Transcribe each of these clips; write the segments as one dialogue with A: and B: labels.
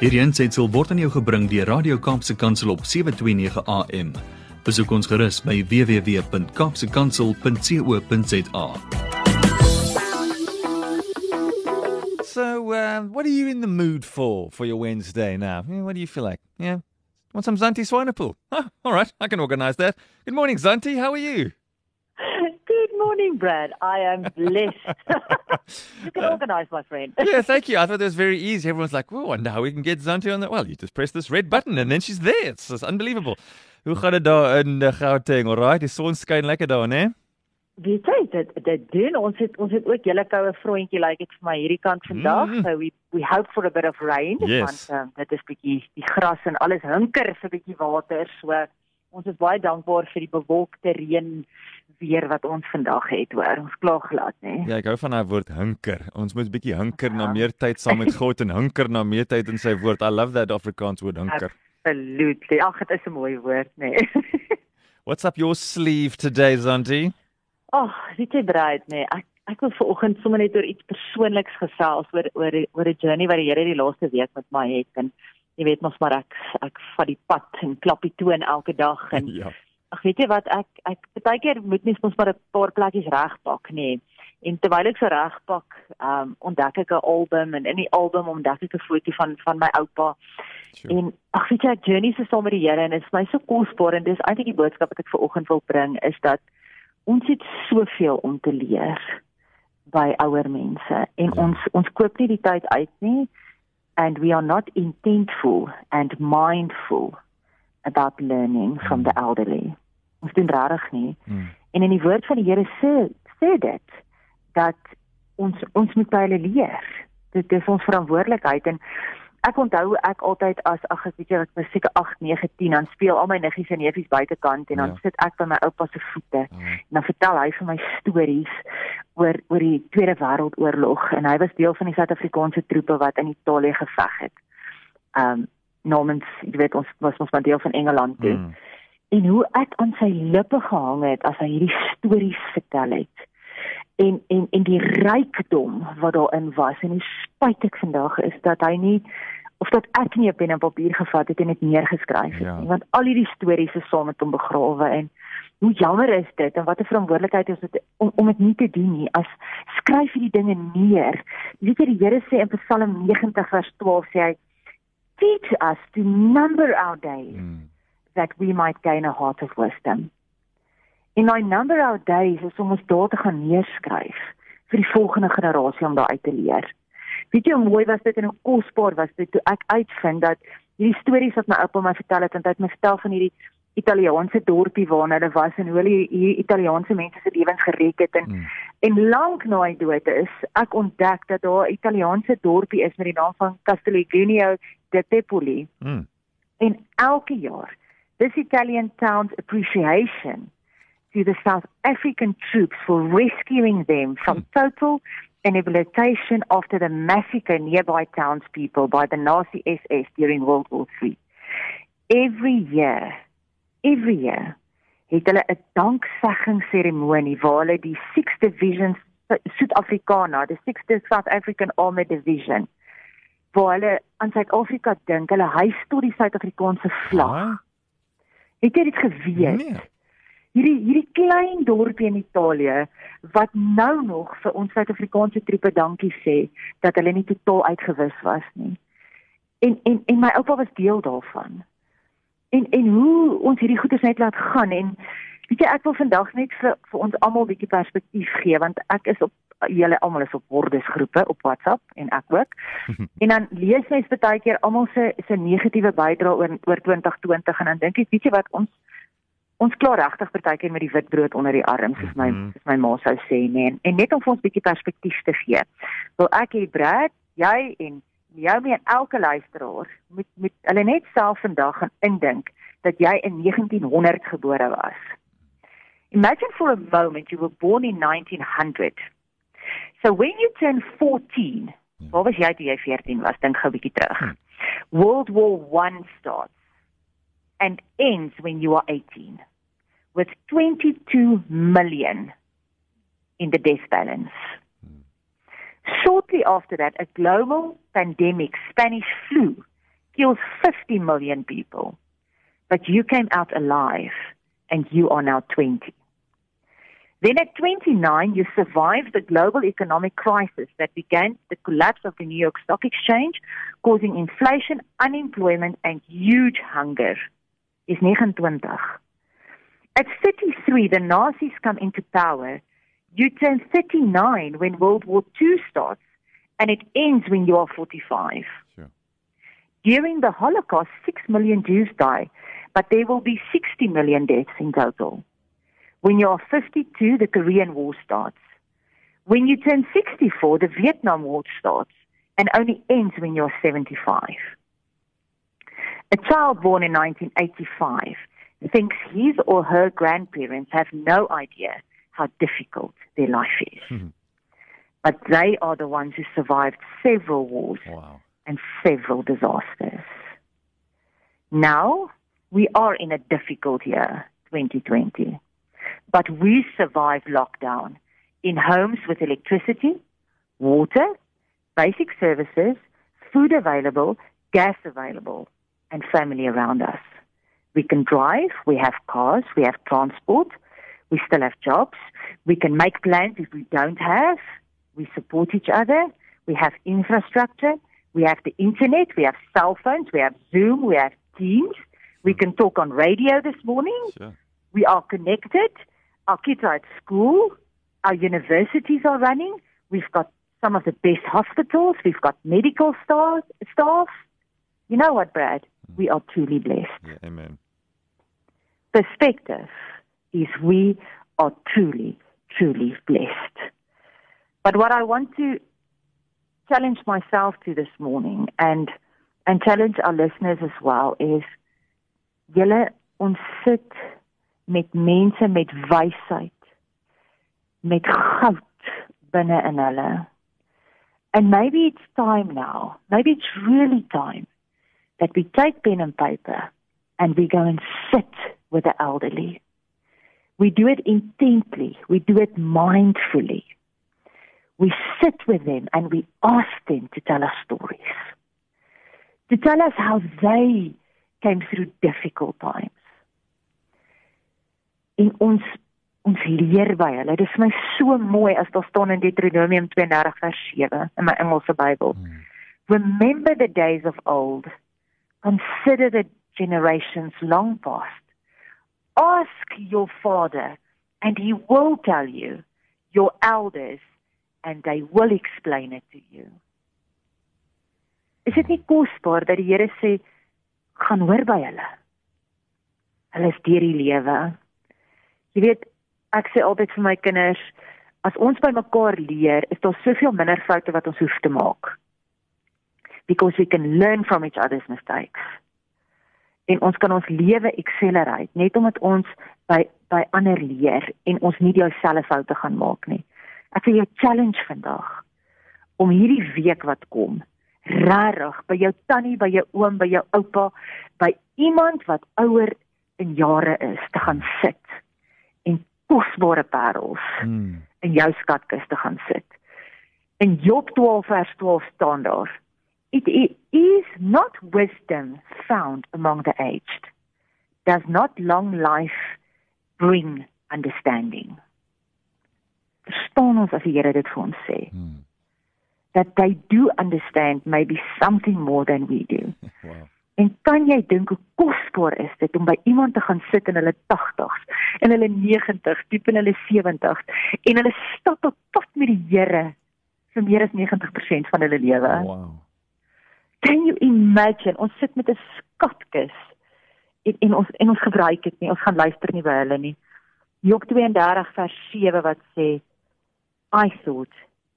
A: Hierdie aanseit word aan jou gebring deur Radio Kaapse Kansel op 7:29 AM. Besoek ons gerus by www.kapsekansel.co.za.
B: So, uh, what are you in the mood for for your Wednesday now? What do you feel like? Yeah, want some Zanti Swanepoel? Huh, all right, I can organise that. Good morning, Zanti. How are you?
C: Good morning, Brad. I am blessed. you can organize, my friend.
B: Yeah, thank you. I thought that was very easy. Everyone's like, "Oh, wonder how we can get Zanti on that." Well, you just press this red button and then she's there. It's, it's unbelievable. Hoe gaan dit daar in uh, Gauteng? All right, die son skyn lekker daar, né?
C: Weet jy dit dit doen ons het ons het ook julle koue vrontjie like dit vir my hierdie kant vandag.
B: Mm.
C: So we we hope for a bit of rain
B: Yes.
C: want um, dit is bietjie die gras en alles hinker vir bietjie water. So ons is baie dankbaar vir die bewolkte reën weer wat ons vandag het hoor. Ons kla glad, né?
B: Ja, ek hou van daai woord hinker. Ons moet bietjie hinker na
C: Ja.
B: meer tyd saam met God en hinker na meer tyd in sy woord. I love that Afrikaans word hinker.
C: Absolutely. Ag, dit is 'n mooi woord, né?
B: What's up your sleeve today, Zanti?
C: Ag, weet jy breed nê. Nee. Ek ek wil vanoggend sommer net oor iets persoonliks gesels oor oor oor 'n journey wat die Here die laaste week met my het en jy weet mos maar ek ek vat die pad en klap die toon elke dag en
B: Ja.
C: ag weet jy wat ek ek baie keer moet mens mos maar 'n paar plekkies regpak nê. Nee. En terwyl ek so regpak, ehm um, ontdek ek 'n album en in die album ontdek ek 'n foto van van my oupa.
B: Sure.
C: En ag weet jy, journey se saam met die Here en dit is my so kosbaar en dis eintlik die boodskap wat ek vir oggend wil bring is dat ons het soveel om te leer by ouer mense en
B: Ja.
C: ons ons koop nie die tyd uit nie and we are not intentful and mindful about learning from the elderly. Ons doen regtig nie.
B: Mm.
C: En in die woord van die Here sê sê dit dat ons ons moet by hulle leer. Dit is ons verantwoordelikheid en ek onthou ek altyd as ag ek weet jy ek was seker 8, 9, 10 dan speel al my niggies en neefies buitekant en dan
B: Ja.
C: sit ek by my oupa se voete
B: Oh,
C: en dan vertel hy vir my stories oor oor die Tweede Wêreldoorlog en hy was deel van die Suid-Afrikaanse troepe wat in Italië geveg het. Um namens jy weet ons was ons maar deel van Engeland toe
B: mm.
C: en hoe ek aan sy lippe gehang het as hy hierdie stories vertel het. En en en die rykdom wat daarin was en hoe spyt ek vandag is dat hy nie of dat ek nie 'n pen en papier gevat het en dit neergeskryf het
B: Ja.
C: nie want al hierdie stories is saam met hom begrawe en hoe jammer is dit en wat 'n verantwoordelikheid is dit om om dit nie te doen nie as skryf hierdie dinge neer. Weet jy die Here sê in Psalm 90 vers 12 sê hy teach us to number our days
B: Mm.
C: that we might gain a heart of wisdom. En daai number our days is om ons daar te gaan neerskryf vir die volgende generasie om daar uit te leer. Weet jy hoe mooi was dit en hoe kosbaar was dit toe ek uitvind dat hierdie stories wat my oupa my vertel het en hy het my vertel van hierdie Italiaanse dorpie waarna hulle was en hoe hulle hierdie Italiaanse mense se lewens gered het en
B: Mm.
C: en lank na hy dood is, ek ontdek dat daar 'n Italiaanse dorpie is met die naam van Castelligino de Tepoli.
B: Mm.
C: En elke jaar, this Italian town's appreciation to the South African troops for rescuing them from total annihilation after the massacre nearby townspeople by the Nazi SS during World War III. Every year, every year, het hulle 'n dankseggingseremonie waar hulle die 6th Division Suid-Afrikaana, the 6th South African Armored Division, waar hulle aan Suid-Afrika dink, hulle hys tot die Suid-Afrikaanse vlag.
B: Ah,
C: Het jy dit geweet?
B: nee.
C: Hierdie hierdie klein dorpie in Italië wat nou nog vir ons Suid-Afrikaanse troepe dankie sê dat hulle nie totaal uitgewis was nie. En en en my oupa was deel daarvan. En en hoe ons hierdie goeders net laat gaan en weet jy ek wil vandag net vir vir ons almal 'n bietjie perspektief gee want ek is op julle almal is op hordesgroepe op WhatsApp en ek ook. en dan lees mens baie keer almal se se negatiewe bydrae oor oor 2020 en dan dink ek weet jy wat ons ons klaar regtig partykeer met die wit brood onder die arm soos my
B: Mhm.
C: soos my ma sou sê nee en, net om vir ons bietjie perspektief te gee. Wil ek hê Brad, jy en jou en elke luisteraar moet moet hulle net self vandag gaan indink dat jy in 1900 gebore was. Imagine for a moment you were born in 1900. So when you turn 14, waar was jy toe jy 14 was? Dink gou bietjie terug. World War 1 starts and ends when you are 18 with 22 million in the death balance. Shortly after that, a global pandemic, Spanish flu, kills 50 million people. But you came out alive and you are now 20. Then at 29, you survived the global economic crisis that began the collapse of the New York Stock Exchange, causing inflation, unemployment, and huge hunger. Is 29. At 33, the Nazis come into power. You turn 39 when World War II starts, and it ends when you are 45.
B: Sure.
C: During the Holocaust, 6 million Jews die, but there will be 60 million deaths in total. When you are 52, the Korean War starts. When you turn 64, the Vietnam War starts and only ends when you're 75. A child born in 1985 thinks his or her grandparents have no idea how difficult their life is.
B: Mhm.
C: But they are the ones who survived several wars
B: Wow.
C: and several disasters. Now, we are in a difficult year, 2020. But we survived lockdown in homes with electricity, water, basic services, food available, gas available, and family around us. We can drive, we have cars, we have transport, we still have jobs, we can make plans if we don't have, we support each other, we have infrastructure, we have the internet, we have cell phones, we have Zoom, we have Teams, we can talk on radio this morning,
B: Sure.
C: we are connected, our kids are at school, our universities are running, we've got some of the best hospitals, we've got medical staff, staff. You know what, Brad? We are truly blessed.
B: Yeah, amen.
C: Perspective is we are truly, truly blessed. But what I want to challenge myself to this morning and and challenge our listeners as well is julle ons sit met mense met wysheid met goud binne in hulle. And maybe it's time now. Maybe it's really time that we take pen and paper and we go and sit with the elderly. We do it intently. We do it mindfully. We sit with them and we ask them to tell us stories. To tell us how they came through difficult times. En ons ons leer by hulle. Dit is my so mooi as daar staan in Deuteronomium 32 vers 7 in my Engelse Bybel.
B: Mm.
C: Remember the days of old. Consider the generations long past. Ask your father, and he will tell you, your elders, and they will explain it to you. Is dit nie kosbaar dat die Here sê gaan hoor by hulle? Hulle is deur die lewe. Jy weet, ek sê altyd vir my kinders, as ons by mekaar leer, is daar soveel minder foute wat ons hoef te maak because we can learn from each other's mistakes. En ons kan ons lewe accelerate net omdat ons by by ander leer en ons nie dieselfde foute gaan maak nie. Ek wil jou challenge vandag om hierdie week wat kom regtig by jou tannie, by jou oom, by jou oupa, by iemand wat ouer in jare is te gaan sit en kosbare parels
B: Mm.
C: in jou skatkis te gaan sit. In Job 12 vers 12 staan daar: It is not wisdom found among the aged. Does not long life bring understanding. Verstaan ons as die Here dit vir ons sê
B: Mm.
C: that they do understand maybe something more than we do.
B: Wow.
C: En kan jy dink hoe kosbaar is dit om by iemand te gaan sit in hulle 80s, in hulle 90s, diep in hulle 70s en hulle stap op pad met die Here vir meer as 90% van hulle lewe.
B: Wow.
C: Can you imagine? Ons sit met 'n skatkis en en ons en ons gebruik dit nie. Ons gaan luister nie by hulle nie. Job 32 vers 7 wat sê I thought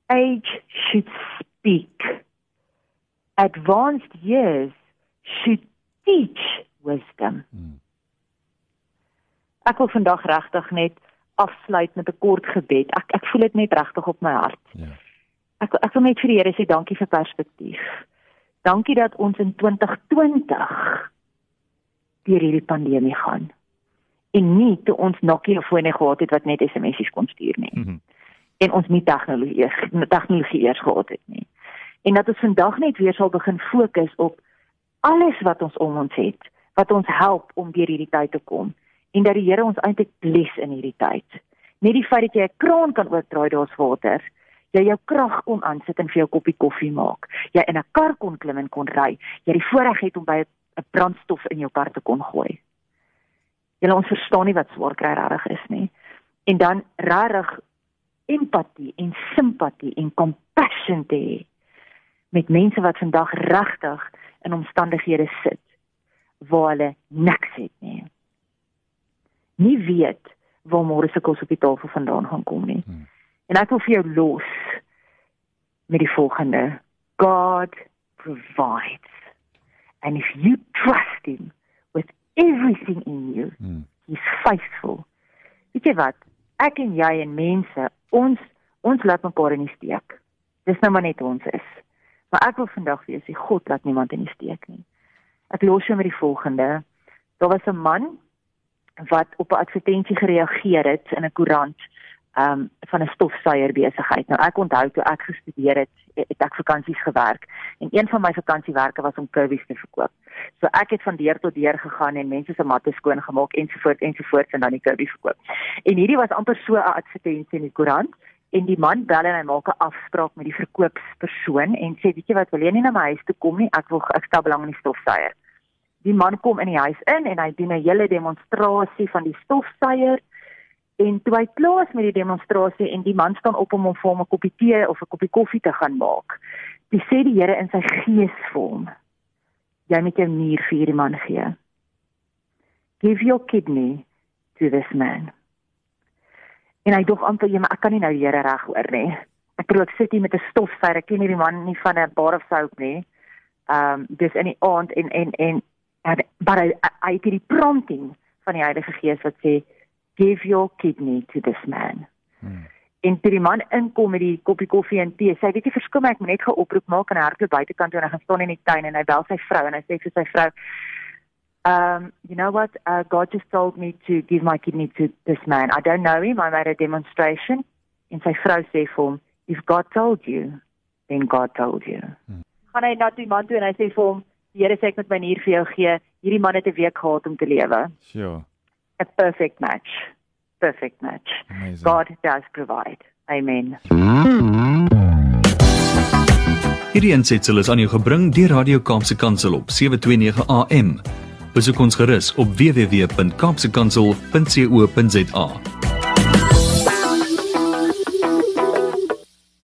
C: age should speak. Advanced years should teach wisdom.
B: Mm.
C: Ek wil vandag regtig net afsluit met 'n kort gebed. Ek ek voel dit net regtig op my hart.
B: Ja.
C: Ek ek wil net vir die Here sê dankie vir perspektief. Dankie dat ons in 2020 deur hierdie pandemie gaan. En nie toe ons Nokia fone gehad het wat net SMS'e kon stuur nie
B: Mhm.
C: en ons nie tegnologie tegnologie eers gehad het nie. En dat ons vandag net weer sal begin fokus op alles wat ons om ons het wat ons help om deur hierdie tyd te kom en dat die Here ons eintlik bless in hierdie tyd. Net die feit dat jy 'n kraan kan oopdraai daar's water, jy jou krag kon aansit en vir jou koppie koffie maak, jy in 'n kar kon klim en kon ry, jy die voorreg het om by 'n brandstof in jou kar te kon gooi. Jy ons verstaan nie wat swaar kry regtig is nie. En dan regtig empatie en simpatie en compassion te hê met mense wat vandag regtig in omstandighede sit waar hulle niks het nie. Nie weet waar môre se kos op die tafel vandaan gaan kom nie. Hmm. En ek wil vir jou los met die volgende: God provides. And if you trust him with everything in you, hmm. he's faithful. Weet jy wat? Ek en jy en mense, ons ons laat mekaar in die steek. Dis nou maar net ons is. Maar ek wil vandag vir jou sê God laat niemand in die steek nie. Ek los jou met die volgende. Daar was 'n man wat op 'n advertensie gereageer het in 'n koerant um van 'n stofsuier besigheid. Nou ek onthou toe ek gestudeer het, het ek vakansies gewerk en een van my vakansiewerke was om kurwies te verkoop. So ek het van deur tot deur gegaan en mense se matte skoon gemaak ensovoorts ensovoorts en dan die kurwies verkoop. En hierdie was amper so 'n advertensie in die koerant en die man bel en hy maak 'n afspraak met die verkoopspersoon en sê weet jy wat wil jy nie na my huis toe kom nie ek wil ek stel belang in die stofsuier die man kom in die huis in en hy doen 'n hele demonstrasie van die stofsuier en toe hy klaar is met die demonstrasie en die man staan op om hom vir hom 'n koppie tee of 'n koppie koffie te gaan maak dis sê die Here in sy gees vir hom jy moet jou nier vir hierdie man gee. Give your kidney to this man. En hy dog amper jy maar ek kan nie nou die Here reg hoor nie. Ek probeer sit hier met 'n stofsuier ek ken hierdie man nie van 'n bar of soap nie. Ehm um, dis in die aand en en en en maar hy hy het hierdie prompting van die Heilige Gees wat sê give your kidney to this man. Hmm. En toe die man inkom met die koppie koffie en tee, sê hy weet jy verskoon my ek moet net gou oproep maak en hardloop buitekant toe en hy gaan staan in die tuin en hy bel sy vrou en hy sê vir sy vrou Um you know what uh, God just told me to give my kidney to this man. I don't know him. I made a demonstration. En sy vrou sê vir hom, if God told you, then God told you. Hmm. Gaan hy na die man toe en hy sê vir hom, die Here sê ek moet my nier vir jou gee. Hierdie man het 'n week gehad om te lewe.
B: Sure.
C: A perfect match. Perfect match. Amazing. God does provide. Amen.
A: Hierdie ensitsel is aan jou gebring deur Radio Kaapse Kansel op 729 AM. Besoek ons gerus op www.kaapsekansel.co.za.